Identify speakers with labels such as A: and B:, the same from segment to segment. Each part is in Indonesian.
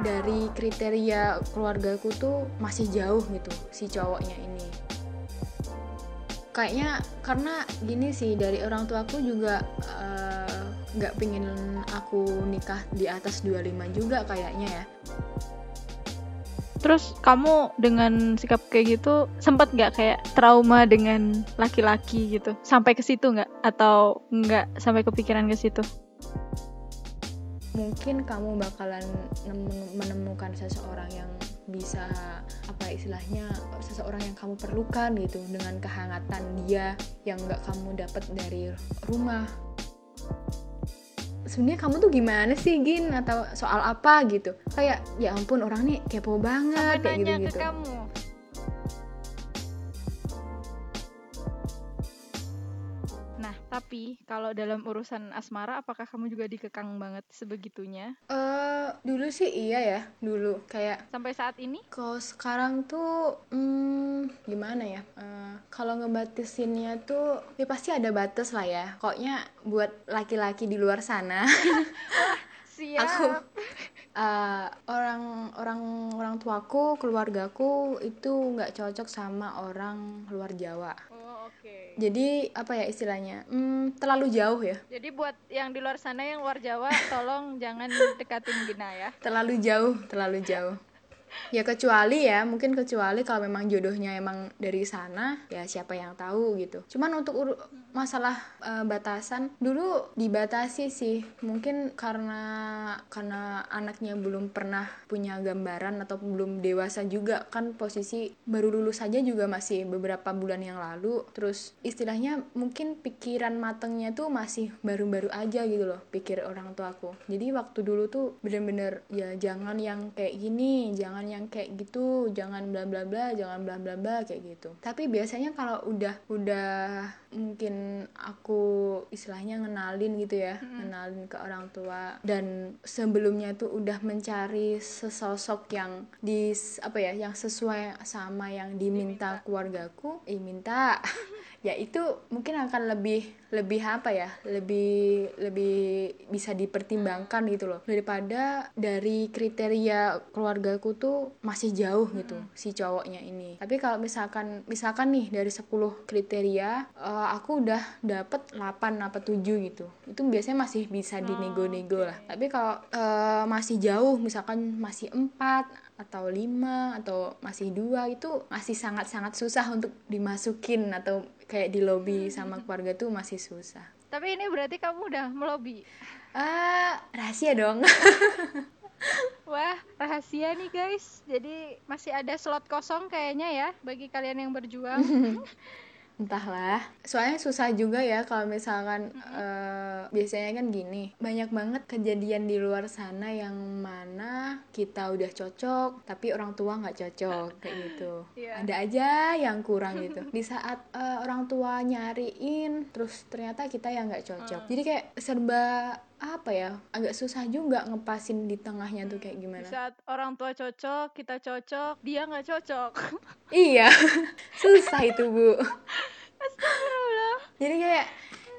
A: dari kriteria keluargaku tuh masih jauh gitu si cowoknya ini kayaknya karena gini sih dari orang tuaku juga eh, nggak uh, pingin aku nikah di atas 25 juga kayaknya ya
B: Terus kamu dengan sikap kayak gitu sempat nggak kayak trauma dengan laki-laki gitu? Sampai ke situ nggak? Atau nggak sampai kepikiran ke situ?
A: Mungkin kamu bakalan menemukan seseorang yang bisa apa istilahnya seseorang yang kamu perlukan gitu dengan kehangatan dia yang nggak kamu dapat dari rumah. Sebenarnya kamu tuh gimana sih Gin? Atau soal apa gitu? Kayak ya ampun orang nih kepo banget
B: kayak
A: gitu gitu
B: ke kamu tapi kalau dalam urusan asmara, apakah kamu juga dikekang banget sebegitunya?
A: Eh, uh, dulu sih iya ya, dulu kayak.
B: Sampai saat ini?
A: Kalau sekarang tuh, hmm, gimana ya? Uh, kalau ngebatasinnya tuh, ya pasti ada batas lah ya. Koknya buat laki-laki di luar sana.
B: Siap.
A: Aku uh, orang orang orang tuaku, keluargaku itu nggak cocok sama orang luar Jawa.
B: Okay.
A: Jadi apa ya istilahnya? Hmm, terlalu jauh ya.
B: Jadi buat yang di luar sana yang luar Jawa, tolong jangan dekatin Gina ya.
A: Terlalu jauh, terlalu jauh ya kecuali ya mungkin kecuali kalau memang jodohnya emang dari sana ya siapa yang tahu gitu. Cuman untuk masalah uh, batasan dulu dibatasi sih. Mungkin karena karena anaknya belum pernah punya gambaran atau belum dewasa juga. Kan posisi baru lulus saja juga masih beberapa bulan yang lalu. Terus istilahnya mungkin pikiran matengnya tuh masih baru-baru aja gitu loh pikir orang tua aku jadi waktu dulu tuh bener-bener ya jangan yang kayak gini jangan jangan yang kayak gitu jangan bla bla bla jangan bla bla bla kayak gitu. Tapi biasanya kalau udah udah mungkin aku istilahnya ngenalin gitu ya hmm. ngenalin ke orang tua. Dan sebelumnya tuh udah mencari sesosok yang di apa ya yang sesuai sama yang diminta, diminta. keluargaku eh minta. Ya itu mungkin akan lebih lebih apa ya lebih lebih bisa dipertimbangkan gitu loh. Daripada dari kriteria keluargaku tuh masih jauh gitu si cowoknya ini. Tapi kalau misalkan misalkan nih dari 10 kriteria uh, aku udah dapet 8 apa 7 gitu itu biasanya masih bisa dinego-nego lah tapi kalau uh, masih jauh misalkan masih 4 atau lima atau masih dua itu masih sangat-sangat susah untuk dimasukin atau kayak di lobby sama keluarga tuh masih susah.
B: Tapi ini berarti kamu udah melobi?
A: Uh, rahasia dong.
B: Wah, rahasia nih guys. Jadi masih ada slot kosong kayaknya ya bagi kalian yang berjuang.
A: entahlah soalnya susah juga ya kalau misalkan uh, biasanya kan gini banyak banget kejadian di luar sana yang mana kita udah cocok tapi orang tua nggak cocok kayak gitu yeah. ada aja yang kurang gitu di saat uh, orang tua nyariin terus ternyata kita yang nggak cocok uh. jadi kayak serba apa ya agak susah juga ngepasin di tengahnya tuh kayak gimana.
B: Saat orang tua cocok kita cocok dia nggak cocok.
A: Iya susah itu bu. Jadi kayak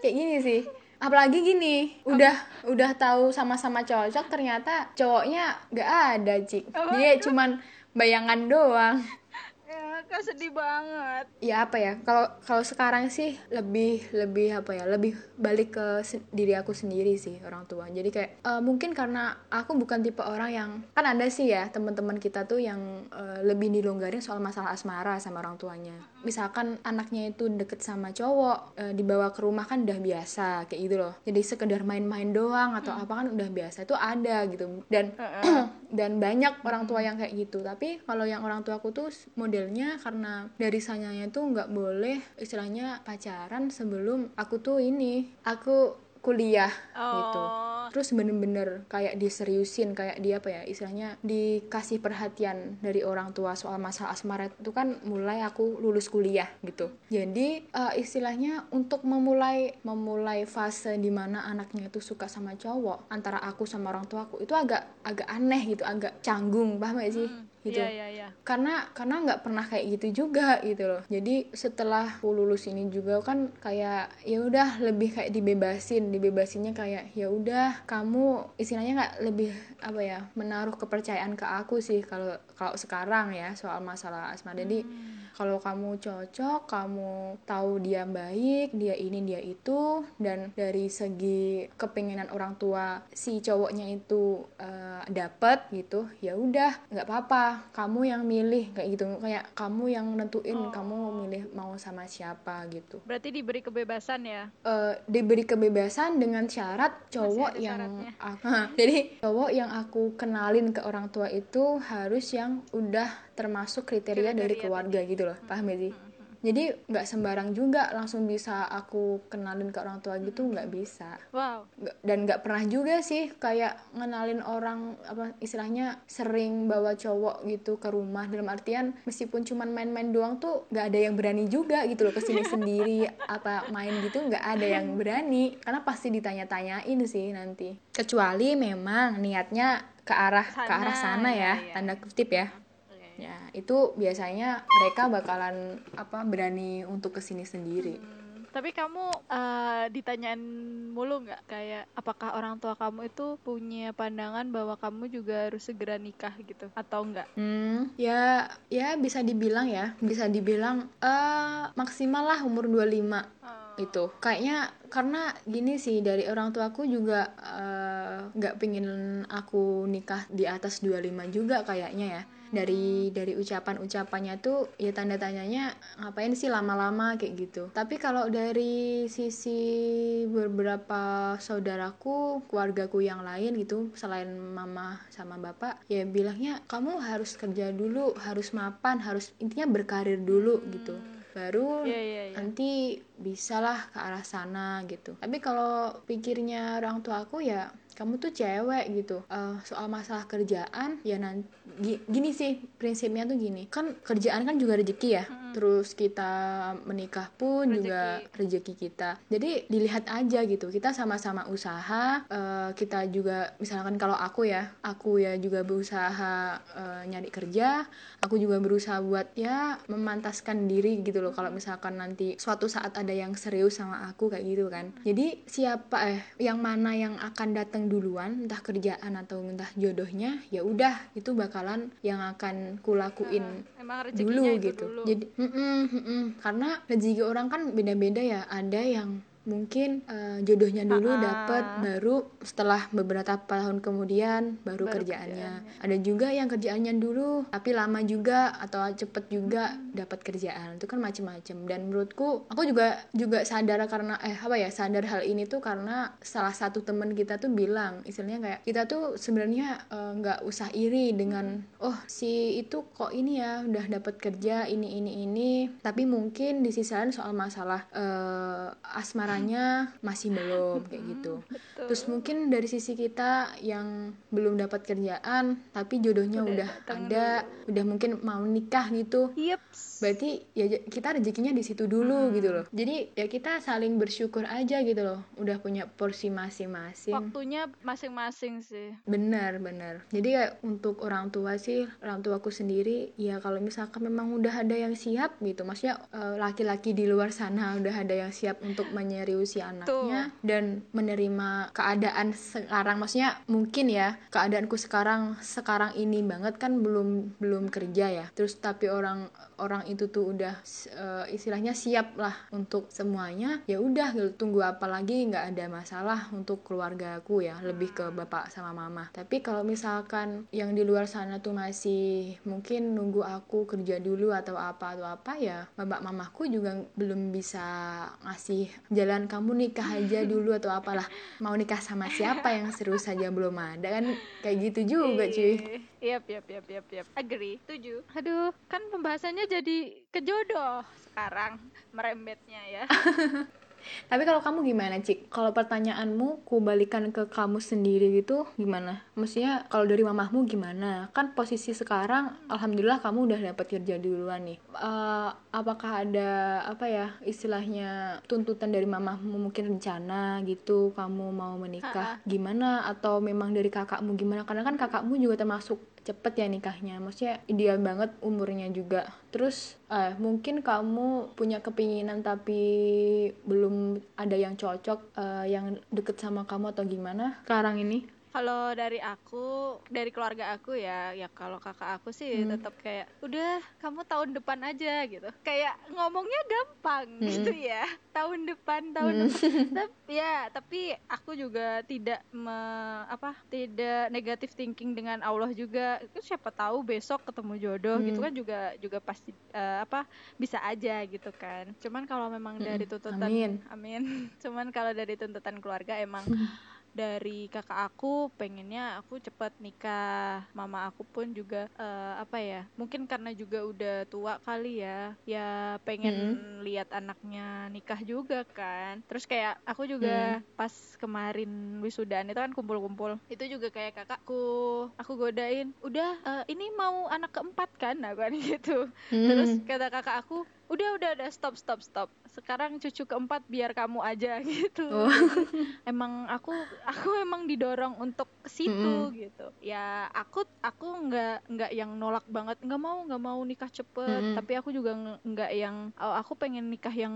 A: kayak gini sih apalagi gini udah udah tahu sama-sama cocok ternyata cowoknya nggak ada cik dia cuman bayangan doang
B: kak sedih banget.
A: Ya apa ya? Kalau kalau sekarang sih lebih lebih apa ya? Lebih balik ke diri aku sendiri sih orang tua. Jadi kayak uh, mungkin karena aku bukan tipe orang yang kan ada sih ya teman-teman kita tuh yang uh, lebih dilonggarin soal masalah asmara sama orang tuanya misalkan anaknya itu deket sama cowok uh, dibawa ke rumah kan udah biasa kayak gitu loh jadi sekedar main-main doang atau hmm. apa kan udah biasa itu ada gitu dan dan banyak orang tua yang kayak gitu tapi kalau yang orang tua aku tuh modelnya karena dari sananya tuh nggak boleh istilahnya pacaran sebelum aku tuh ini aku kuliah gitu. oh. gitu terus bener-bener kayak diseriusin kayak dia apa ya istilahnya dikasih perhatian dari orang tua soal masalah asmara itu kan mulai aku lulus kuliah gitu. Jadi uh, istilahnya untuk memulai memulai fase di mana anaknya itu suka sama cowok antara aku sama orang tua aku itu agak agak aneh gitu agak canggung paham gak sih? Hmm gitu.
B: Iya, iya, iya.
A: karena karena nggak pernah kayak gitu juga gitu loh. Jadi setelah aku lulus ini juga kan kayak ya udah lebih kayak dibebasin. Dibebasinnya kayak ya udah kamu istilahnya nggak lebih apa ya menaruh kepercayaan ke aku sih kalau kalau sekarang ya soal masalah asma. Jadi kalau kamu cocok kamu tahu dia baik dia ini dia itu dan dari segi kepinginan orang tua si cowoknya itu eh, dapet gitu ya udah nggak apa-apa kamu yang milih kayak gitu. Kayak kamu yang nentuin kamu milih mau sama siapa gitu.
B: Berarti diberi kebebasan ya.
A: eh, diberi kebebasan dengan syarat cowok yang aku, jadi cowok yang aku kenalin ke orang tua itu harus yang udah termasuk kriteria, dari
B: Kriteria
A: keluarga gitu loh. Paham gak sih jadi nggak sembarang juga langsung bisa aku kenalin ke orang tua gitu nggak bisa.
B: Wow.
A: Dan nggak pernah juga sih kayak ngenalin orang apa istilahnya sering bawa cowok gitu ke rumah. Dalam artian meskipun cuman main-main doang tuh nggak ada yang berani juga gitu loh ke sini sendiri apa main gitu nggak ada yang berani. Karena pasti ditanya-tanyain sih nanti. Kecuali memang niatnya ke arah ke
B: Sana,
A: arah sana
B: ya,
A: ya,
B: ya.
A: tanda kutip ya Ya itu biasanya mereka bakalan apa berani untuk ke sini sendiri
B: Hmm, Tapi kamu eh, ditanyain mulu nggak kayak apakah orang tua kamu itu punya pandangan bahwa kamu juga harus segera nikah gitu atau enggak?
A: Hmm, ya ya bisa dibilang ya, bisa dibilang eh maksimal lah umur 25 itu. Kayaknya karena gini sih dari orang tuaku juga eh, nggak pingin aku nikah di atas 25 juga kayaknya ya. Dari dari ucapan-ucapannya tuh ya tanda tanyanya ngapain sih lama-lama kayak gitu. Tapi kalau dari sisi beberapa saudaraku, keluargaku yang lain gitu selain mama sama bapak ya bilangnya kamu harus kerja dulu, harus mapan, harus intinya berkarir dulu gitu. Baru
B: Iya iya iya.
A: nanti bisalah ke arah sana gitu. Tapi kalau pikirnya orang tua aku ya kamu tuh cewek gitu. Eh, soal masalah kerjaan ya nanti gini sih prinsipnya tuh gini. Kan kerjaan kan juga rezeki ya. Terus kita menikah pun juga rezeki kita. Jadi dilihat aja gitu. Kita sama-sama usaha. eh, kita juga misalkan kalau aku ya, aku ya juga berusaha eh, nyari kerja. Aku juga berusaha buat ya memantaskan diri gitu loh. Kalau misalkan nanti suatu saat ada yang serius sama aku kayak gitu kan. Jadi siapa eh yang mana yang akan datang duluan, entah kerjaan atau entah jodohnya, ya udah itu bakalan yang akan kulakuin
B: Emang
A: dulu gitu.
B: dulu.
A: Jadi mm-mm, mm-mm. karena rezeki orang kan beda-beda ya. Ada yang mungkin eh, jodohnya dulu
B: Ah.
A: dapat baru setelah beberapa tahun kemudian baru,
B: Baru
A: kerjaannya. Ada juga yang kerjaannya dulu tapi lama juga atau cepet juga
B: Hmm.
A: dapat kerjaan. Itu kan macem-macem. Dan menurutku aku juga juga sadar karena eh apa ya sadar hal ini tuh karena salah satu temen kita tuh bilang istilahnya kayak kita tuh sebenarnya eh, nggak usah iri dengan oh si itu kok ini ya udah dapat kerja ini ini ini tapi mungkin di sisi lain soal masalah eh, asmaranya masih belum kayak gitu
B: Betul.
A: terus mungkin dari sisi kita yang belum dapat kerjaan tapi jodohnya udah,
B: datang
A: ada udah mungkin mau nikah gitu
B: Yeps.
A: Berarti ya kita rezekinya di situ dulu gitu loh. Jadi ya kita saling bersyukur aja gitu loh. Udah punya porsi masing-masing.
B: Waktunya masing-masing sih.
A: Benar, benar. Jadi kayak untuk orang tua sih, orang tuaku sendiri, ya kalau misalkan memang udah ada yang siap gitu, maksudnya eh, laki-laki di luar sana udah ada yang siap untuk menyeriusi anaknya dan menerima keadaan sekarang, maksudnya mungkin ya keadaanku sekarang sekarang ini banget kan belum belum kerja ya, terus tapi orang orang itu tuh udah eh, istilahnya siap lah untuk semuanya, ya udah gitu, tunggu apa lagi nggak ada masalah untuk keluargaku ya, lebih ke bapak sama mama. Tapi kalau misalkan yang di luar sana tuh masih mungkin nunggu aku kerja dulu atau apa atau apa ya, bapak mamaku juga belum bisa ngasih jalan kamu nikah aja dulu atau apalah. Mau nikah sama siapa yang serius saja belum ada kan kayak gitu juga cuy.
B: Yap, yap, yap, yap, yap. Agree. Setuju. Aduh, kan pembahasannya jadi ke jodoh sekarang merembetnya ya.
A: Tapi kalau kamu gimana, Cik? Kalau pertanyaanmu ku balikan ke kamu sendiri gitu, gimana? Maksudnya kalau dari mamahmu gimana? Kan posisi sekarang, alhamdulillah kamu udah dapat kerja duluan nih. Uh, apakah ada apa ya istilahnya tuntutan dari mamahmu mungkin rencana gitu, kamu mau menikah gimana? Atau memang dari kakakmu gimana? Karena kan kakakmu juga termasuk cepet ya nikahnya. Maksudnya ideal banget umurnya juga. Terus eh, mungkin kamu punya kepinginan tapi belum ada yang cocok eh, yang deket sama kamu atau gimana? Sekarang ini
B: kalau dari aku, dari keluarga aku ya, ya kalau kakak aku sih hmm. tetap kayak udah kamu tahun depan aja gitu. Kayak ngomongnya gampang hmm. gitu ya. Tahun depan, tahun hmm. depan. tapi ya, tapi aku juga tidak me, apa? Tidak negatif thinking dengan Allah juga. Itu siapa tahu besok ketemu jodoh hmm. gitu kan juga juga pasti uh, apa? bisa aja gitu kan. Cuman kalau memang hmm. dari tuntutan amin. amin. Cuman kalau dari tuntutan keluarga emang dari kakak aku pengennya aku cepat nikah mama aku pun juga uh, apa ya mungkin karena juga udah tua kali ya ya pengen hmm. lihat anaknya nikah juga kan terus kayak aku juga hmm. pas kemarin wisudaan itu kan kumpul-kumpul itu juga kayak kakakku aku godain udah uh, ini mau anak keempat kan nah kan gitu hmm. terus kata kakak aku udah udah udah stop stop stop. Sekarang cucu keempat biar kamu aja gitu. Oh. emang aku aku emang didorong untuk ke situ mm. gitu. Ya aku aku nggak nggak yang nolak banget. Nggak mau nggak mau nikah cepet. Mm. tapi aku juga nggak yang oh, aku pengen nikah yang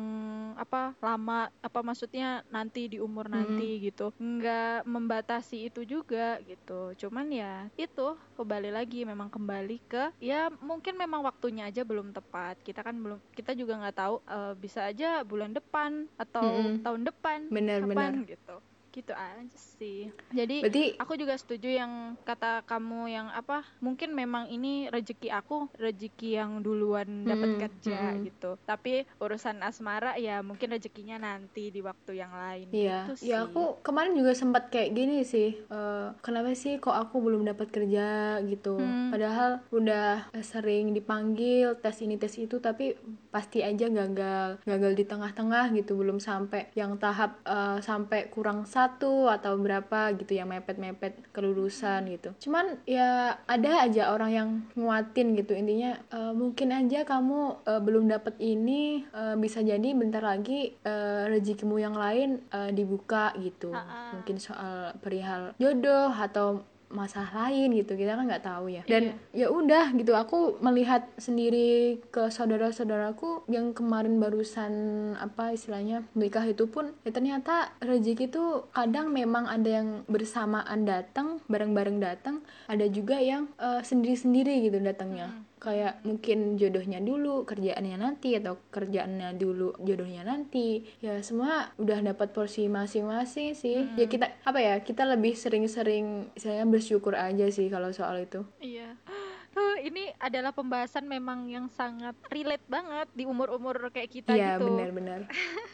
B: apa lama. Apa maksudnya nanti di umur nanti mm. gitu. Nggak membatasi itu juga gitu. Cuman ya itu kembali lagi memang kembali ke ya mungkin memang waktunya aja belum tepat. Kita kan belum kita kita juga nggak tahu uh, bisa aja bulan depan atau -hmm. tahun depan
A: bener,
B: kapan bener. gitu gitu aja sih. Jadi Berarti, aku juga setuju yang kata kamu yang apa mungkin memang ini rezeki aku rezeki yang duluan dapat hmm, kerja hmm. gitu. Tapi urusan asmara ya mungkin rezekinya nanti di waktu yang lain.
A: Iya.
B: Gitu
A: ya aku kemarin juga sempat kayak gini sih uh, kenapa sih kok aku belum dapat kerja gitu? Hmm. padahal udah sering dipanggil tes ini tes itu tapi pasti aja gagal. Gagal di tengah-tengah gitu belum sampai yang tahap uh, sampai kurang satu satu atau berapa gitu yang mepet-mepet kelulusan gitu. Cuman ya ada aja orang yang nguatin gitu. Intinya uh, mungkin aja kamu uh, belum dapet ini uh, bisa jadi bentar lagi uh, rezekimu yang lain uh, dibuka gitu. Uh -uh. mungkin soal perihal jodoh atau masalah lain gitu kita kan nggak tahu ya. Dan iya. ya udah gitu aku melihat sendiri ke saudara-saudaraku yang kemarin barusan apa istilahnya nikah itu pun ya ternyata rezeki itu kadang memang ada yang bersamaan datang bareng-bareng datang ada juga yang uh, sendiri-sendiri gitu datangnya. Hmm kayak mungkin jodohnya dulu kerjaannya nanti atau kerjaannya dulu jodohnya nanti ya semua udah dapat porsi masing-masing sih hmm. ya kita apa ya kita lebih sering-sering saya bersyukur aja sih kalau soal itu
B: iya uh, ini adalah pembahasan memang yang sangat relate banget di umur-umur kayak kita
A: ya,
B: gitu.
A: Iya benar-benar.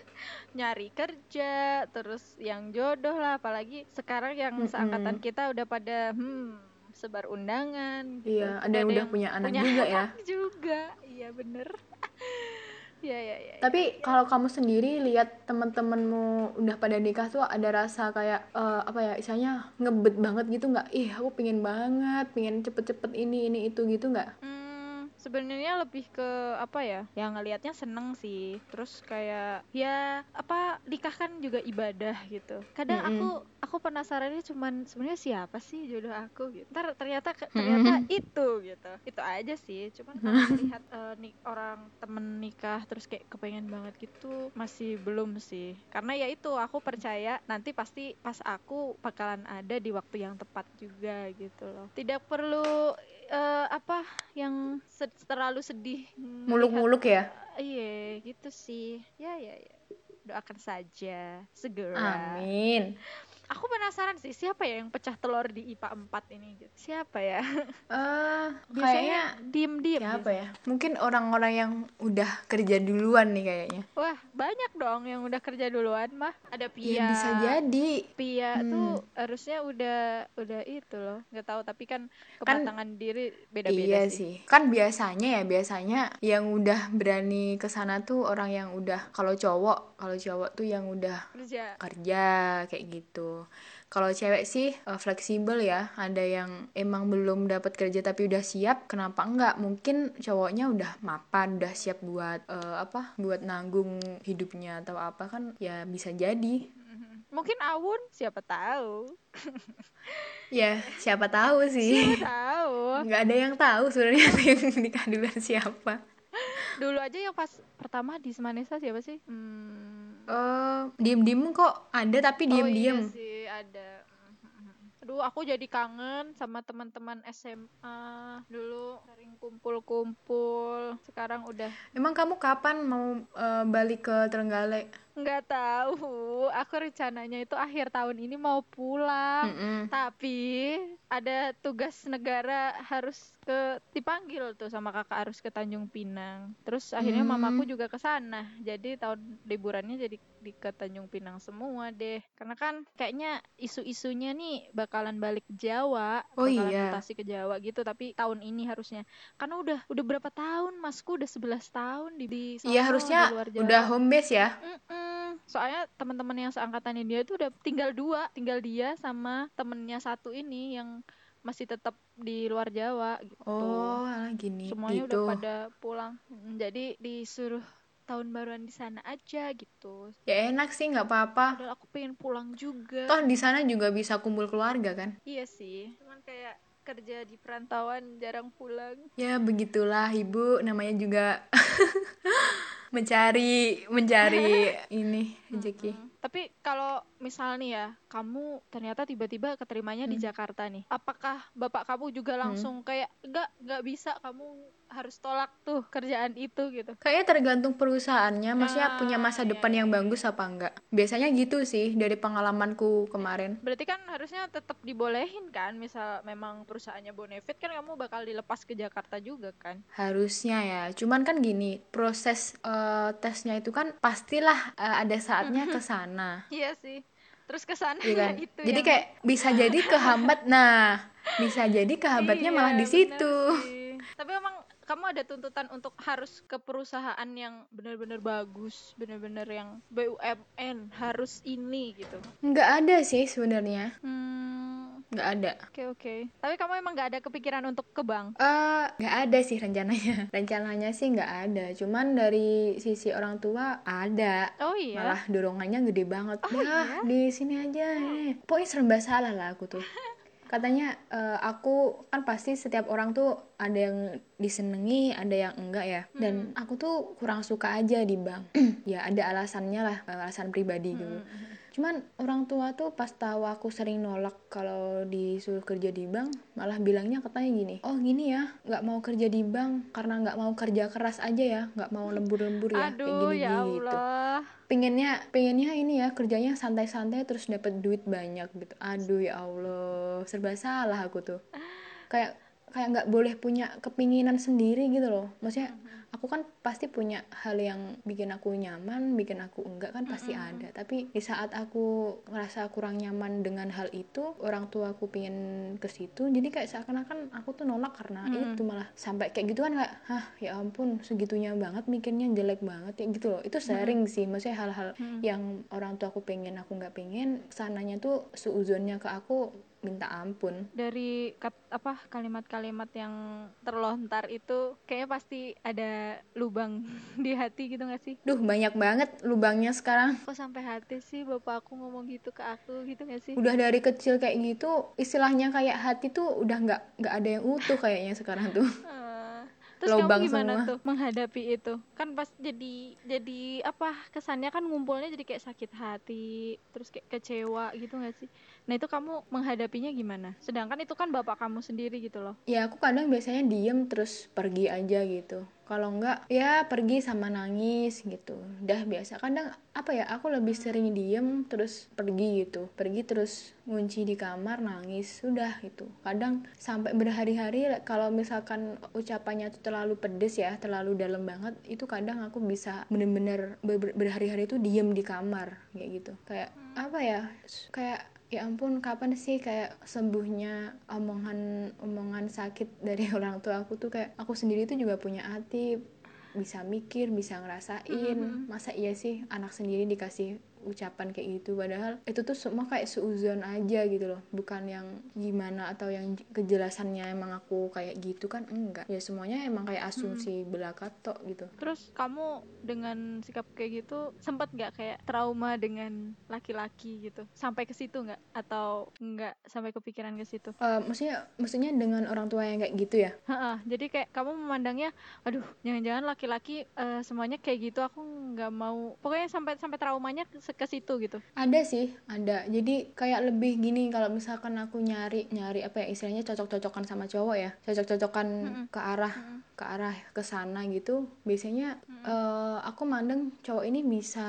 B: Nyari kerja, terus yang jodoh lah, apalagi sekarang yang mm -hmm. seangkatan kita udah pada hmm sebar undangan
A: gitu. iya ada yang udah punya anak punya juga ya
B: juga iya bener Ya, ya, ya.
A: Tapi ya. kalau kamu sendiri lihat teman-temanmu udah pada nikah tuh ada rasa kayak uh, apa ya, isanya ngebet banget gitu nggak? Ih, aku pingin banget, pingin cepet-cepet ini ini itu gitu nggak?
B: Hmm sebenarnya lebih ke apa ya yang ngelihatnya seneng sih terus kayak ya apa nikah kan juga ibadah gitu kadang mm -hmm. aku aku penasarannya cuman sebenarnya siapa sih jodoh aku gitu. Ntar ternyata ternyata mm -hmm. itu gitu. Itu aja sih cuman kalau melihat uh, nik orang temen nikah terus kayak kepengen banget gitu masih belum sih. Karena ya itu aku percaya nanti pasti pas aku bakalan ada di waktu yang tepat juga gitu loh. Tidak perlu uh, apa yang sed terlalu sedih
A: muluk-muluk ya?
B: Iya gitu sih. Ya ya ya. Doakan saja segera.
A: Amin
B: aku penasaran sih siapa ya yang pecah telur di IPA 4 ini gitu. Siapa ya?
A: Eh,
B: Biasanya diem-diem.
A: siapa ya? Mungkin orang-orang yang udah kerja duluan nih kayaknya.
B: Wah, banyak dong yang udah kerja duluan mah. Ada Pia.
A: Ya bisa jadi.
B: Pia
A: Hmm.
B: tuh harusnya udah udah itu loh. nggak tahu tapi kan kematangan diri beda-beda
A: Iya
B: sih.
A: sih. Kan biasanya ya, biasanya yang udah berani ke sana tuh orang yang udah kalau cowok, kalau cowok tuh yang udah
B: Kerja.
A: kerja kayak gitu. Kalau cewek sih eh, fleksibel ya. Ada yang emang belum dapat kerja tapi udah siap, kenapa enggak? Mungkin cowoknya udah mapan, udah siap buat eh, apa? Buat nanggung hidupnya atau apa kan? Ya bisa jadi.
B: Mhm. Mungkin Awun siapa tahu.
A: Ya, siapa tahu sih.
B: Siapa tahu.
A: nggak ada yang tahu sebenarnya yang nikah duluan siapa.
B: Dulu aja yang pas pertama di Semanesa siapa sih? Hmm.
A: Eh, diem-diem kok ada tapi
B: Oh iya
A: diem-diem.
B: sih ada. Aduh, aku jadi kangen sama teman-teman SMA dulu sering kumpul-kumpul. Sekarang udah
A: Emang kamu kapan mau eh, balik ke Trenggalek?
B: Nggak tahu. Aku rencananya itu akhir tahun ini mau pulang.
A: Mm-mm.
B: Tapi ada tugas negara harus ke dipanggil tuh sama kakak harus ke Tanjung Pinang. Terus akhirnya
A: Hmm.
B: mamaku juga ke sana. Jadi tahun liburannya jadi di ke Tanjung Pinang semua deh. Karena kan kayaknya isu-isunya nih bakalan balik Jawa,
A: Oh
B: bakalan
A: iya.
B: mutasi ke Jawa gitu. Tapi tahun ini harusnya. Karena udah udah berapa tahun masku udah 11 tahun di di
A: Iya harusnya
B: di luar Jawa.
A: udah home base ya.
B: Mm-mm. Soalnya teman-teman yang seangkatannya dia itu udah tinggal dua, tinggal dia sama temennya satu ini yang masih tetap di luar Jawa gitu.
A: Oh, alah gini
B: Semuanya
A: gitu.
B: udah pada pulang. Mm, Jadi disuruh tahun baruan di sana aja gitu.
A: Ya enak sih nggak apa-apa.
B: Padahal aku pengen pulang juga.
A: Toh di sana juga bisa kumpul keluarga kan?
B: Iya sih. Cuman kayak kerja di perantauan jarang pulang.
A: Ya begitulah ibu namanya juga mencari mencari ini rezeki.
B: Mm. Tapi kalau misal nih ya, kamu ternyata tiba-tiba keterimanya di
A: Hmm.
B: Jakarta nih. Apakah bapak kamu juga langsung kayak enggak enggak bisa kamu harus tolak tuh kerjaan itu gitu.
A: Kayaknya tergantung perusahaannya, maksudnya
B: Ah,
A: punya masa
B: iya,
A: depan
B: iya,
A: yang bagus apa enggak. Biasanya gitu sih dari pengalamanku kemarin.
B: Berarti kan harusnya tetap dibolehin kan, misal memang perusahaannya bonefit kan kamu bakal dilepas ke Jakarta juga kan.
A: Harusnya ya, cuman kan gini, proses eh, tesnya itu kan pastilah eh, ada saatnya ke sana.
B: Iya sih. Terus ke sana
A: Iya kan?
B: itu
A: Jadi
B: yang-
A: kayak bisa jadi kehambat. Nah, bisa jadi kehambatnya
B: Iya,
A: malah di situ.
B: Tapi emang kamu ada tuntutan untuk harus ke perusahaan yang benar-benar bagus, benar-benar yang BUMN harus ini gitu.
A: Nggak ada sih sebenarnya,
B: Hmm,
A: nggak ada.
B: oke oke. Tapi kamu emang nggak ada kepikiran untuk ke bank?
A: Eh, nggak ada sih rencananya. Rencananya sih nggak ada. Cuman dari sisi orang tua ada.
B: Oh iya.
A: Malah dorongannya gede banget.
B: Oh,
A: Dah,
B: iya?
A: di sini aja. nih. Pokoknya serba salah lah aku tuh. Katanya eh, aku kan pasti setiap orang tuh ada yang disenengi, ada yang enggak ya.
B: Hmm.
A: Dan aku tuh kurang suka aja di bank. ya ada alasannya lah, eh, alasan pribadi gitu. Cuman orang tua tuh pas tahu aku sering nolak kalau disuruh kerja di bank, malah bilangnya katanya gini, oh gini ya, nggak mau kerja di bank karena nggak mau kerja keras aja ya, nggak mau lembur-lembur ya, kayak
B: Aduh
A: gini
B: ya
A: gitu.
B: Allah.
A: Pengennya, pengennya ini ya kerjanya santai-santai terus dapat duit banyak gitu. Aduh ya Allah, serba salah aku tuh. Kayak kayak nggak boleh punya kepinginan sendiri gitu loh. Maksudnya aku kan pasti punya hal yang bikin aku nyaman, bikin aku enggak kan pasti ada. Tapi di saat aku ngerasa kurang nyaman dengan hal itu, orang tua aku pingin ke situ, jadi kayak seakan-akan aku tuh nolak karena
B: Mm.
A: itu malah sampai kayak gitu kan kayak, hah ya ampun segitunya banget mikirnya jelek banget ya gitu loh. Itu sering sih, maksudnya hal-hal
B: Mm.
A: yang orang tua aku pengen aku nggak pengen, sananya tuh seuzonnya ke aku minta ampun.
B: Dari kat, apa kalimat-kalimat yang terlontar itu kayaknya pasti ada lubang di hati gitu gak sih?
A: Duh banyak banget lubangnya sekarang.
B: Kok sampai hati sih bapak aku ngomong gitu ke aku gitu gak sih?
A: udah dari kecil kayak gitu istilahnya kayak hati tuh udah nggak nggak ada yang utuh kayaknya sekarang tuh
B: Eh, Terus
A: Lobang
B: kamu gimana
A: semua.
B: tuh menghadapi itu? Kan pas jadi jadi apa kesannya kan ngumpulnya jadi kayak sakit hati, terus kayak kecewa gitu gak sih? Nah itu kamu menghadapinya gimana? Sedangkan itu kan bapak kamu sendiri gitu loh.
A: Ya aku kadang biasanya diem terus pergi aja gitu. Kalau enggak ya pergi sama nangis gitu. Udah biasa. Kadang apa ya aku lebih sering diem terus pergi gitu. Pergi terus ngunci di kamar nangis. Udah gitu. Kadang sampai berhari-hari kalau misalkan ucapannya itu terlalu pedes ya, terlalu dalam banget, itu kadang aku bisa bener-bener ber berhari-hari itu diem di kamar kayak gitu. Kayak apa ya? Kayak ya ampun kapan sih kayak sembuhnya omongan omongan sakit dari orang tua aku tuh kayak aku sendiri tuh juga punya hati bisa mikir bisa ngerasain mm -hmm. masa iya sih anak sendiri dikasih ucapan kayak gitu. Padahal itu tuh semua kayak seuzon aja gitu loh. Bukan yang gimana atau yang kejelasannya emang aku kayak gitu kan? Enggak. Ya semuanya emang kayak asumsi hmm. belaka tok gitu.
B: Terus kamu dengan sikap kayak gitu sempat nggak kayak trauma dengan laki-laki gitu? Sampai ke situ nggak? Atau enggak sampai kepikiran ke situ?
A: Uh, maksudnya maksudnya dengan orang tua yang kayak gitu ya?
B: Ha-ha, jadi kayak kamu memandangnya aduh jangan-jangan laki-laki uh, semuanya kayak gitu aku nggak mau. Pokoknya sampai sampai traumanya ke situ gitu
A: ada sih ada jadi kayak lebih gini kalau misalkan aku nyari nyari apa ya istilahnya cocok-cocokan sama cowok ya cocok-cocokan mm -hmm. ke arah mm -hmm. Ke arah ke sana gitu biasanya mm -hmm. uh, aku mandeng cowok ini bisa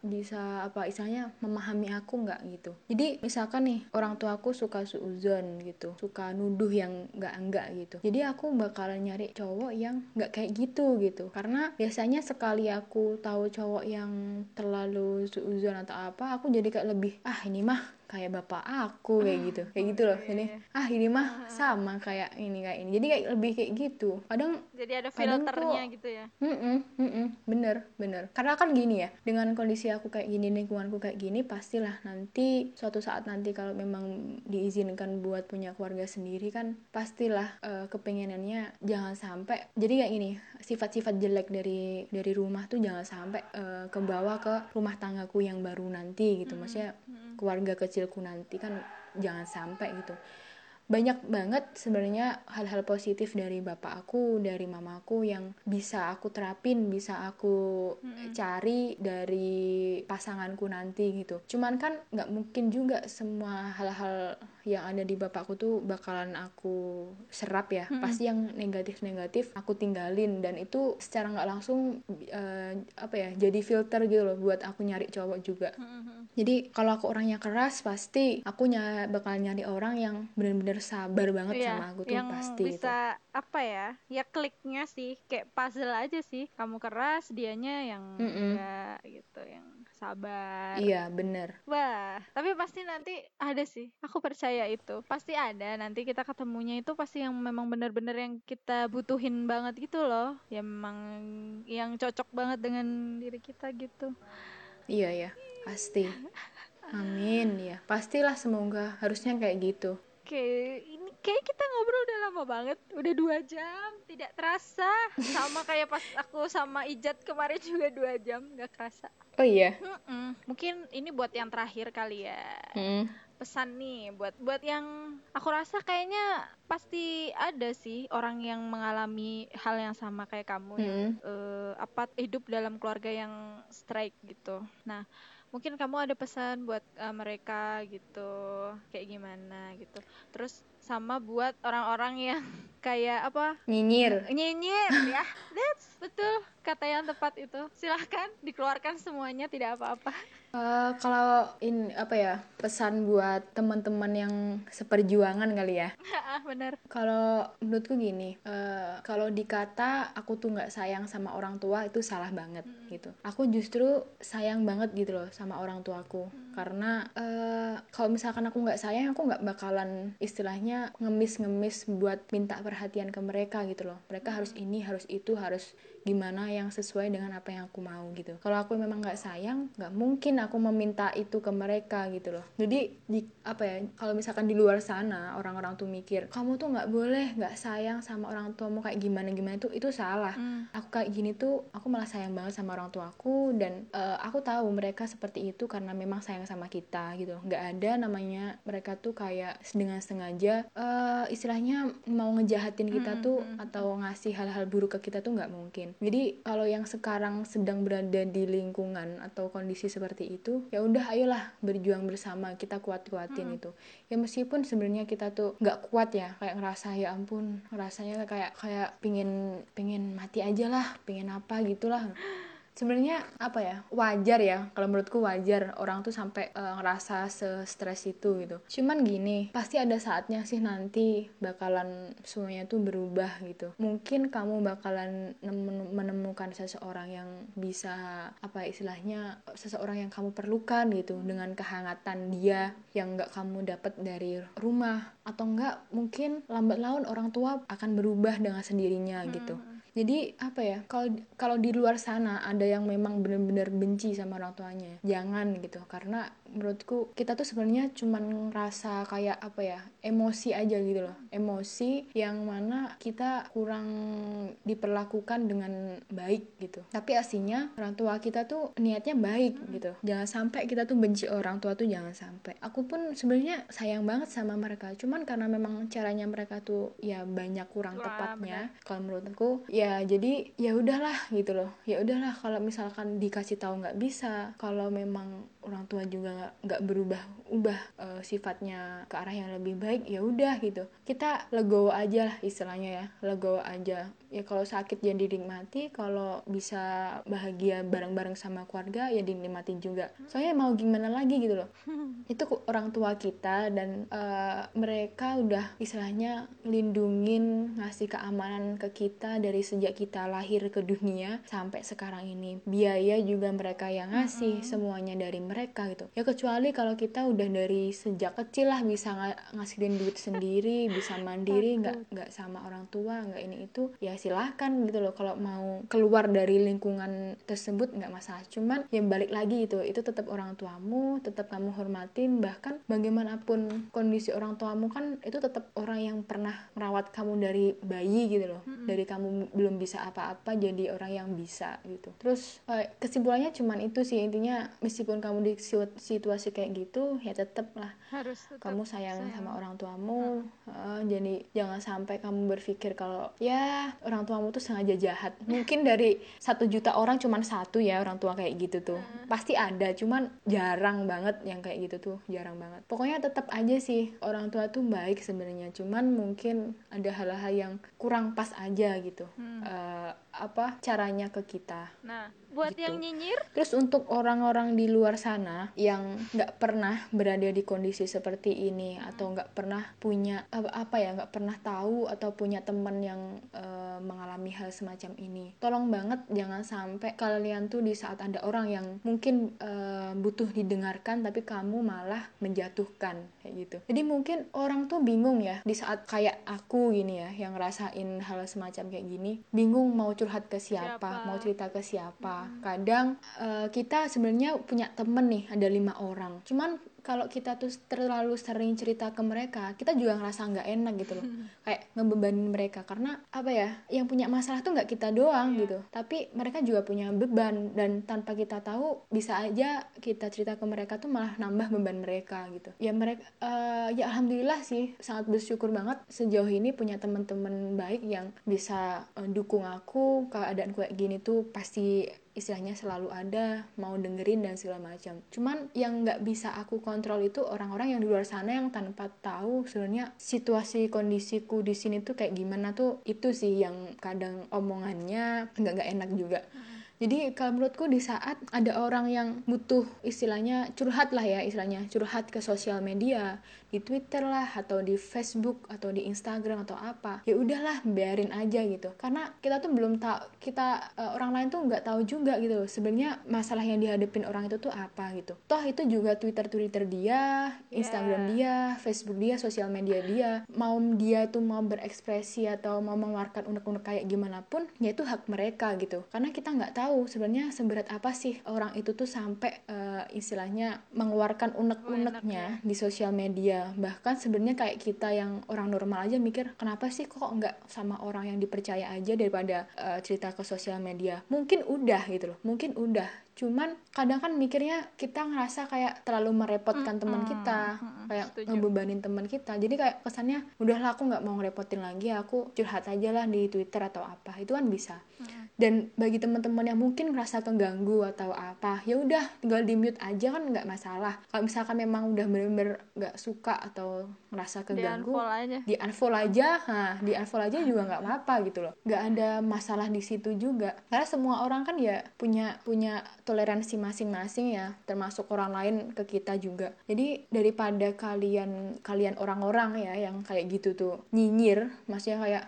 A: bisa apa istilahnya memahami aku nggak gitu. Jadi misalkan nih orang tua aku suka suuzon gitu suka nuduh yang nggak enggak gitu. Jadi aku bakalan nyari cowok yang nggak kayak gitu gitu. Karena biasanya sekali aku tahu cowok yang terlalu suuzon uzon atau apa aku jadi kayak lebih ah ini mah kayak bapak aku kayak gitu. Kayak gitu loh ini ah ini mah sama kayak ini kayak ini. Jadi kayak lebih kayak gitu. Kadang
B: jadi ada filternya tuh, gitu ya? Mm -mm,
A: mm -mm, bener bener. Karena kan gini ya dengan kondisi aku kayak gini lingkunganku kayak gini pastilah nanti suatu saat nanti kalau memang diizinkan buat punya keluarga sendiri kan pastilah uh, kepengenannya jangan sampai. Jadi kayak gini sifat-sifat jelek dari dari rumah tuh jangan sampai uh, ke bawah ke rumah tanggaku yang baru nanti gitu. Maksudnya keluarga kecilku nanti kan jangan sampai gitu banyak banget sebenarnya hal-hal positif dari bapak aku, dari mamaku yang bisa aku terapin, bisa aku hmm. cari dari pasanganku nanti gitu. Cuman kan nggak mungkin juga semua hal-hal yang ada di bapakku tuh bakalan aku serap ya. Hmm. Pasti yang negatif-negatif aku tinggalin dan itu secara nggak langsung uh, apa ya jadi filter gitu loh buat aku nyari cowok juga. Hmm. Jadi kalau aku orangnya keras pasti aku ny bakal nyari orang yang bener-bener sabar banget iya, sama aku tuh
B: yang
A: pasti
B: bisa itu. apa ya ya kliknya sih kayak puzzle aja sih. Kamu keras dianya yang mm -mm. enggak gitu yang sabar
A: iya bener.
B: Wah tapi pasti nanti ada sih aku percaya itu. Pasti ada nanti kita ketemunya itu pasti yang memang bener-bener yang kita butuhin banget gitu loh. Ya memang yang cocok banget dengan diri kita gitu.
A: Iya ya pasti. Amin ya pastilah semoga harusnya kayak gitu
B: Oke, ini kayak kita ngobrol udah lama banget, udah dua jam, tidak terasa. Sama kayak pas aku sama Ijat kemarin juga dua jam, nggak kerasa.
A: Oh iya.
B: Mm-mm. Mungkin ini buat yang terakhir kali ya. Mm. Pesan nih buat buat yang aku rasa kayaknya pasti ada sih orang yang mengalami hal yang sama kayak kamu mm. yang uh, apa hidup dalam keluarga yang strike gitu. Nah mungkin kamu ada pesan buat uh, mereka gitu kayak gimana gitu. Terus sama buat orang-orang yang kayak apa?
A: Nyinyir.
B: Nyinyir ya. That's betul kata yang tepat itu. Silahkan dikeluarkan semuanya tidak apa-apa.
A: Uh, kalau in apa ya pesan buat teman-teman yang seperjuangan kali ya?
B: Bener.
A: Kalau menurutku gini uh, kalau dikata aku tuh nggak sayang sama orang tua itu salah banget hmm. gitu. Aku justru sayang banget gitu loh sama orang tuaku. Hmm. Karena uh, kalau misalkan aku nggak sayang aku nggak bakalan istilahnya ngemis-ngemis buat minta perhatian ke mereka gitu loh. Mereka harus ini harus itu harus gimana yang sesuai dengan apa yang aku mau gitu. Kalau aku memang nggak sayang nggak mungkin aku meminta itu ke mereka gitu loh. Jadi di apa ya kalau misalkan di luar sana orang-orang tuh mikir kamu tuh nggak boleh nggak sayang sama orang tuamu kayak gimana gimana itu itu salah. Hmm. aku kayak gini tuh aku malah sayang banget sama orang tuaku dan uh, aku tahu mereka seperti itu karena memang sayang sama kita gitu. Nggak ada namanya mereka tuh kayak dengan sengaja uh, istilahnya mau ngejahatin kita hmm, tuh hmm. atau ngasih hal-hal buruk ke kita tuh nggak mungkin jadi kalau yang sekarang sedang berada di lingkungan atau kondisi seperti itu ya udah ayolah berjuang bersama kita kuat-kuatin hmm. itu ya meskipun sebenarnya kita tuh nggak kuat ya kayak ngerasa ya ampun rasanya kayak kayak pingin pingin mati aja lah pingin apa gitulah sebenarnya apa ya wajar ya kalau menurutku wajar orang tuh sampai uh, ngerasa se-stres itu gitu. Cuman gini pasti ada saatnya sih nanti bakalan semuanya tuh berubah gitu. Mungkin kamu bakalan menemukan seseorang yang bisa apa istilahnya seseorang yang kamu perlukan gitu dengan kehangatan dia yang nggak kamu dapat dari rumah. Atau enggak mungkin lambat laun orang tua akan berubah dengan sendirinya gitu. hmm jadi apa ya kalau kalau di luar sana ada yang memang benar-benar benci sama orang tuanya jangan gitu. Karena menurutku kita tuh sebenarnya cuman ngerasa kayak apa ya emosi aja gitu loh. Emosi yang mana kita kurang diperlakukan dengan baik gitu. Tapi aslinya orang tua kita tuh niatnya baik gitu. Jangan sampai kita tuh benci orang tua tuh jangan sampai. Aku pun sebenarnya sayang banget sama mereka. Cuman karena memang caranya mereka tuh ya banyak kurang Wah, tepatnya kalau menurutku ya ya jadi ya udahlah gitu loh. Ya udahlah kalau misalkan dikasih tahu nggak bisa kalau memang orang tua juga nggak berubah ubah uh, sifatnya ke arah yang lebih baik ya udah gitu. Kita legowo aja lah istilahnya ya legowo aja ya kalau sakit jadi dinikmati kalau bisa bahagia bareng-bareng sama keluarga ya dinikmatin juga. Soalnya mau gimana lagi gitu loh. Itu orang tua kita dan uh, mereka udah istilahnya lindungin ngasih keamanan ke kita dari sejak kita lahir ke dunia sampai sekarang ini. Biaya juga mereka yang ngasih semuanya dari mereka gitu. Ya kecuali kalau kita udah dari sejak kecil lah bisa ng ngasihin duit sendiri bisa mandiri nggak nggak sama orang tua nggak ini itu ya silahkan gitu loh kalau mau keluar dari lingkungan tersebut nggak masalah cuman yang balik lagi itu itu tetap orang tuamu tetap kamu hormatin bahkan bagaimanapun kondisi orang tuamu kan itu tetap orang yang pernah merawat kamu dari bayi gitu loh hmm. dari kamu belum bisa apa-apa jadi orang yang bisa gitu terus eh, kesimpulannya cuman itu sih intinya meskipun kamu di situasi kayak gitu ya tetap lah harus tetep kamu sayang, sayang sama orang tuamu hmm. uh, jadi jangan sampai kamu berpikir kalau ya orang tuamu tuh sengaja jahat mungkin dari satu juta orang cuman satu ya orang tua kayak gitu tuh hmm. pasti ada cuman jarang banget yang kayak gitu tuh jarang banget pokoknya tetap aja sih orang tua tuh baik sebenarnya cuman mungkin ada hal-hal yang kurang pas aja gitu hmm. uh, apa caranya ke kita.
B: Nah, buat gitu. yang nyinyir?
A: Terus untuk orang-orang di luar sana yang nggak pernah berada di kondisi seperti ini hmm. atau nggak pernah punya apa, apa ya nggak pernah tahu atau punya teman yang uh, mengalami hal semacam ini, tolong banget jangan sampai kalian tuh di saat ada orang yang mungkin uh, butuh didengarkan tapi kamu malah menjatuhkan kayak gitu. Jadi mungkin orang tuh bingung ya di saat kayak aku gini ya yang ngerasain hal semacam kayak gini, bingung mau curhat ke siapa, siapa? mau cerita ke siapa. Hmm. Kadang uh, kita sebenarnya punya temen nih ada lima orang, cuman kalau kita tuh terlalu sering cerita ke mereka kita juga ngerasa nggak enak gitu loh. Kayak ngebebanin mereka. Karena apa ya yang punya masalah tuh nggak kita doang yeah. gitu. Tapi mereka juga punya beban dan tanpa kita tahu bisa aja kita cerita ke mereka tuh malah nambah beban mereka gitu. Ya mereka uh, ya alhamdulillah sih sangat bersyukur banget sejauh ini punya teman-teman baik yang bisa uh, dukung aku. Keadaan kayak gini tuh pasti istilahnya selalu ada mau dengerin dan segala macam. Cuman yang nggak bisa aku kontrol itu orang-orang yang di luar sana yang tanpa tahu sebenarnya situasi kondisiku di sini tuh kayak gimana tuh itu sih yang kadang omongannya nggak nggak enak juga. Jadi kalau menurutku di saat ada orang yang butuh istilahnya curhat lah ya istilahnya curhat ke sosial media di Twitter lah atau di Facebook atau di Instagram atau apa ya udahlah biarin aja gitu. Karena kita tuh belum tahu kita uh, orang lain tuh nggak tahu juga gitu sebenarnya masalah yang dihadapin orang itu tuh apa gitu. Toh itu juga Twitter Twitter dia Instagram yeah. dia Facebook dia sosial media dia. Mau dia tuh mau berekspresi atau mau mengeluarkan unek-unek kayak gimana pun ya itu hak mereka gitu. Karena kita nggak tahu sebenarnya seberat apa sih orang itu tuh sampai uh, istilahnya mengeluarkan unek-uneknya ya. di sosial media bahkan sebenarnya kayak kita yang orang normal aja mikir kenapa sih kok nggak sama orang yang dipercaya aja daripada uh, cerita ke sosial media? Mungkin udah gitu loh mungkin udah cuman kadang kan mikirnya kita ngerasa kayak terlalu merepotkan mm, teman kita mm, kayak setuju. ngebebanin teman kita. Jadi kayak kesannya udahlah aku nggak mau ngerepotin lagi aku curhat aja lah di twitter atau apa. Itu kan bisa. Mm. dan bagi teman-teman yang mungkin ngerasa keganggu atau apa ya udah tinggal di mute aja kan nggak masalah. Kalau misalkan memang udah bener-bener nggak suka atau ngerasa keganggu di unfollow aja. di unfollow aja. Nah di unfollow aja juga nggak apa-apa gitu loh. Nggak ada masalah di situ juga. Karena semua orang kan ya punya punya toleransi masing-masing ya termasuk orang lain ke kita juga. Jadi daripada kalian kalian orang-orang ya yang kayak gitu tuh nyinyir maksudnya kayak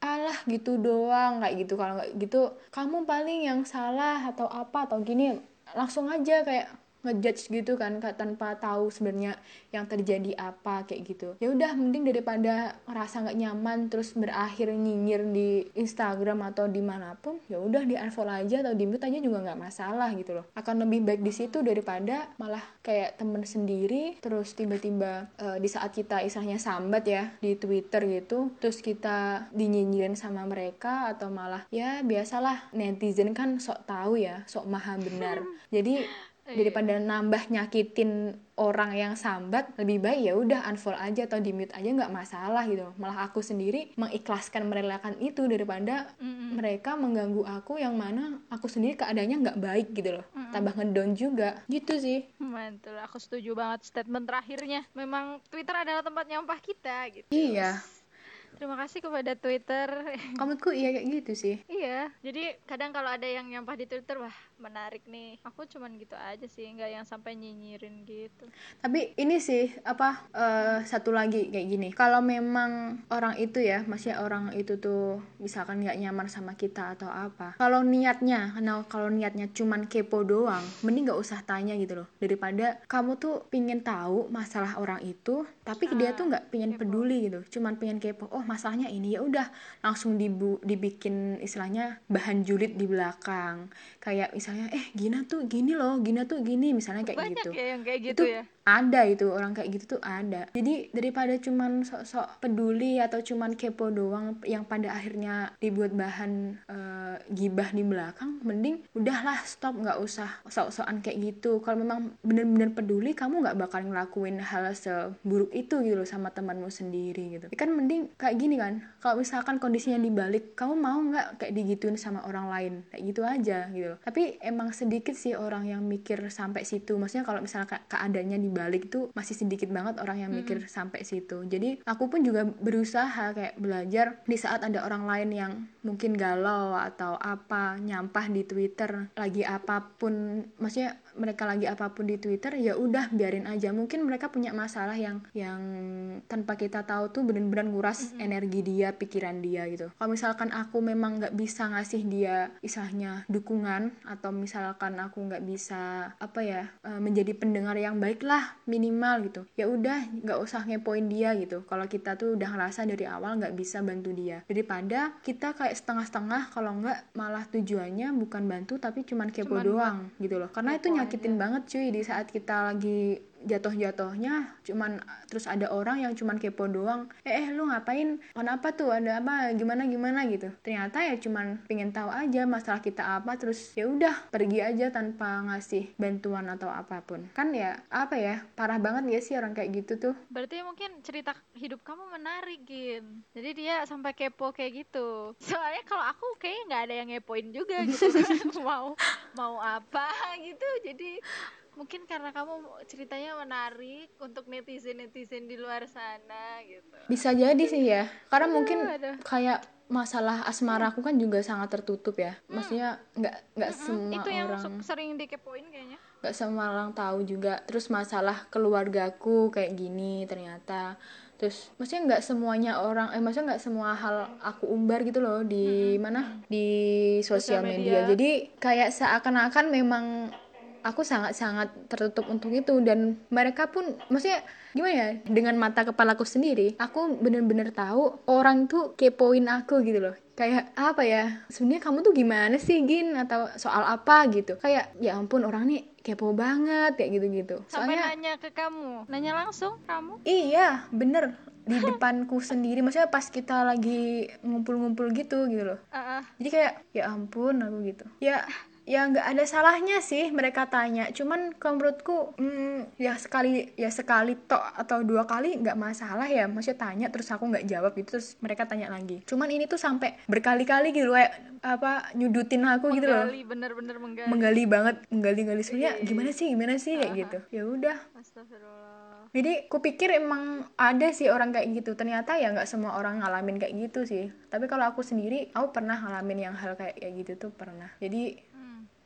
A: alah gitu doang kayak gitu. Kalau nggak gitu kamu paling yang salah atau apa atau gini langsung aja kayak ngejudge gitu kan tanpa tahu sebenarnya yang terjadi apa kayak gitu ya udah mending daripada ngerasa nggak nyaman terus berakhir nyinyir di Instagram atau di mana pun ya udah di unfollow aja atau di mute aja juga nggak masalah gitu loh akan lebih baik di situ daripada malah kayak temen sendiri terus tiba-tiba uh, di saat kita istilahnya sambat ya di Twitter gitu terus kita dinyinyirin sama mereka atau malah ya biasalah netizen kan sok tahu ya sok maha benar jadi. Daripada nambah nyakitin orang yang sambat lebih baik ya udah unfollow aja atau di mute aja nggak masalah gitu malah aku sendiri mengikhlaskan merelakan itu daripada mm -hmm. mereka mengganggu aku yang mana aku sendiri keadaannya nggak baik gitu loh mm -hmm. tambah ngedown juga gitu sih
B: mantul aku setuju banget statement terakhirnya memang Twitter adalah tempat nyampah kita gitu
A: iya
B: Terima kasih kepada Twitter.
A: Komenku iya kayak gitu sih.
B: iya. Jadi kadang kalau ada yang nyampah di Twitter, wah menarik nih. Aku cuman gitu aja sih, nggak yang sampai nyinyirin gitu.
A: Tapi ini sih apa uh, satu lagi kayak gini. Kalau memang orang itu ya, masih orang itu tuh misalkan nggak nyaman sama kita atau apa. Kalau niatnya, nah kalau niatnya cuman kepo doang, mending nggak usah tanya gitu loh. Daripada kamu tuh pingin tahu masalah orang itu, tapi ah, dia tuh nggak pingin kepo. peduli gitu. Cuman pingin kepo. Oh masalahnya ini ya udah langsung dibu dibikin istilahnya bahan julid di belakang kayak misalnya eh Gina tuh gini loh Gina tuh gini misalnya kayak
B: Banyak
A: gitu.
B: ya yang kayak gitu
A: itu
B: ya
A: ada itu orang kayak gitu tuh ada. Jadi daripada cuman sok-sok peduli atau cuman kepo doang yang pada akhirnya dibuat bahan uh, gibah di belakang mending udahlah stop nggak usah sok-sokan kayak gitu. Kalau memang bener-bener peduli kamu nggak bakal ngelakuin hal seburuk itu gitu loh sama temanmu sendiri gitu. Ya kan mending kayak gini kan kalau misalkan kondisinya dibalik kamu mau nggak kayak digituin sama orang lain? Kayak gitu aja gitu loh. Tapi emang sedikit sih orang yang mikir sampai situ. Maksudnya kalau misalnya keadaannya di balik tuh masih sedikit banget orang yang mikir hmm. sampai situ jadi aku pun juga berusaha kayak belajar di saat ada orang lain yang mungkin galau atau apa nyampah di Twitter lagi apa pun maksudnya mereka lagi apa pun di Twitter ya udah biarin aja. Mungkin mereka punya masalah yang yang tanpa kita tahu tuh bener-bener nguras mm-hmm. energi dia pikiran dia gitu. Kalau misalkan aku memang nggak bisa ngasih dia isahnya dukungan atau misalkan aku nggak bisa apa ya eh, menjadi pendengar yang baik lah minimal gitu. Ya udah nggak usah ngepoin dia gitu. Kalau kita tuh udah ngerasa dari awal nggak bisa bantu dia. Daripada kita kayak setengah-setengah kalau nggak malah tujuannya bukan bantu tapi cuman kepo cuman doang gitu loh. Karena itu nyakitin aja. banget cuy di saat kita lagi jatuh-jatuhnya cuman terus ada orang yang cuman kepo doang. Eh, eh lu ngapain? Kenapa tuh? Ada apa? Gimana gimana gitu. Ternyata ya cuman pengen tahu aja masalah kita apa terus ya udah pergi aja tanpa ngasih bantuan atau apa pun. Kan ya apa ya parah banget ya sih orang kayak gitu tuh?
B: Berarti mungkin cerita hidup kamu menarik gin. Jadi dia sampai kepo kayak gitu. Soalnya kalau aku kayaknya nggak ada yang ngepoin juga gitu. Mau mau apa gitu. Jadi mungkin karena kamu ceritanya menarik untuk netizen netizen di luar sana gitu
A: bisa jadi sih ya karena aduh, mungkin aduh. kayak masalah asmara aku kan juga sangat tertutup ya hmm. maksudnya nggak nggak hmm, semua
B: itu yang
A: orang
B: sering dikepoin kayaknya
A: nggak semua orang tahu juga terus masalah keluargaku kayak gini ternyata terus maksudnya nggak semuanya orang eh maksudnya nggak semua hal aku umbar gitu loh di hmm. mana di sosial media. media jadi kayak seakan-akan memang aku sangat-sangat tertutup untuk itu. Dan mereka pun maksudnya gimana ya dengan mata kepalaku sendiri aku bener-bener tahu orang tuh kepoin aku gitu loh. Kayak apa ya sebenarnya kamu tuh gimana sih gin? Atau soal apa? gitu. Kayak ya ampun orang nih kepo banget kayak gitu-gitu.
B: Sampai nanya ke kamu. Nanya langsung kamu?
A: Iya bener. Di depanku sendiri. Maksudnya pas kita lagi ngumpul-ngumpul gitu gitu loh. Uh -uh. jadi kayak ya ampun aku gitu. Ya ya nggak ada salahnya sih mereka tanya. Cuman kalau menurutku hmm, ya sekali ya sekali tok atau dua kali nggak masalah ya. Maksudnya tanya terus aku nggak jawab gitu terus mereka tanya lagi. Cuman ini tuh sampai berkali-kali gitu kayak apa nyudutin aku
B: menggali,
A: gitu loh.
B: Bener-bener menggali.
A: Menggali banget menggali-gali. Sebenarnya gimana sih gimana sih kayak gitu. Ya udah. Jadi kupikir emang ada sih orang kayak gitu. Ternyata ya nggak semua orang ngalamin kayak gitu sih. Tapi kalau aku sendiri aku pernah ngalamin yang hal kayak kayak gitu tuh pernah. Jadi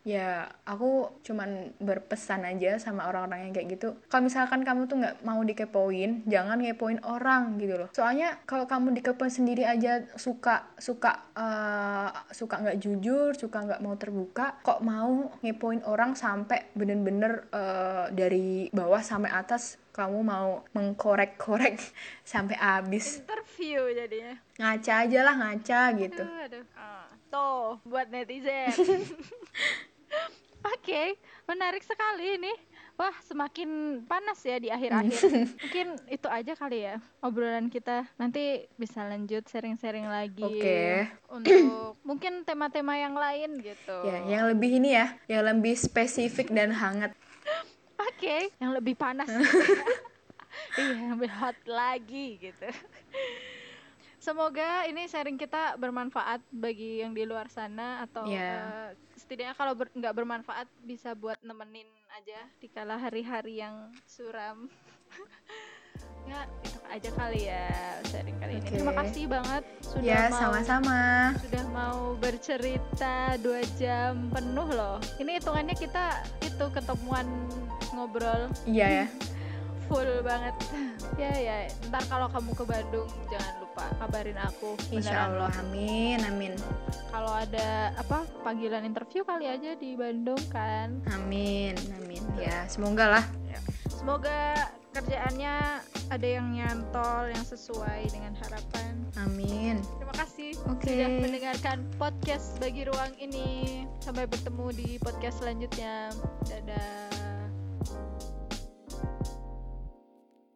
A: ya aku cuman berpesan aja sama orang-orang yang kayak gitu. Kalau misalkan kamu tuh nggak mau dikepoin jangan ngepoin orang gitu loh. Soalnya kalau kamu dikepoin sendiri aja suka suka uh, suka nggak jujur suka nggak mau terbuka kok mau ngepoin orang sampai bener-bener uh, dari bawah sampai atas kamu mau mengkorek-korek sampai habis.
B: Interview jadinya.
A: Ngaca aja lah ngaca gitu.
B: Aduh, aduh. Uh, tuh buat netizen Oke, okay, menarik sekali ini. Wah, semakin panas ya di akhir-akhir. Mungkin itu aja kali ya obrolan kita. Nanti bisa lanjut sharing-sharing lagi. Oke. Okay. Untuk mungkin tema-tema yang lain gitu.
A: Ya, yang lebih ini ya, yang lebih spesifik dan hangat.
B: Oke, okay, yang lebih panas. iya, lebih hot lagi gitu. Semoga ini sharing kita bermanfaat bagi yang di luar sana atau yeah. Iya. uh, setidaknya kalau nggak ber, bermanfaat bisa buat nemenin aja di kala hari-hari yang suram ya itu aja kali ya sharing kali okay. ini terima kasih banget
A: sudah ya, mau sama-sama
B: sudah mau bercerita dua jam penuh loh ini hitungannya kita itu ketemuan ngobrol
A: iya ya
B: full banget. Ya ya ntar kalau kamu ke Bandung jangan lupa kabarin aku.
A: Insya Allah. Amin amin.
B: Kalau ada apa panggilan interview kali aja di Bandung kan?
A: Amin amin. Ya semoga lah. Ya.
B: semoga kerjaannya ada yang nyantol yang sesuai dengan harapan.
A: Amin.
B: Terima kasih
A: okay.
B: sudah mendengarkan podcast bagi ruang ini. Sampai bertemu di podcast selanjutnya. Dadah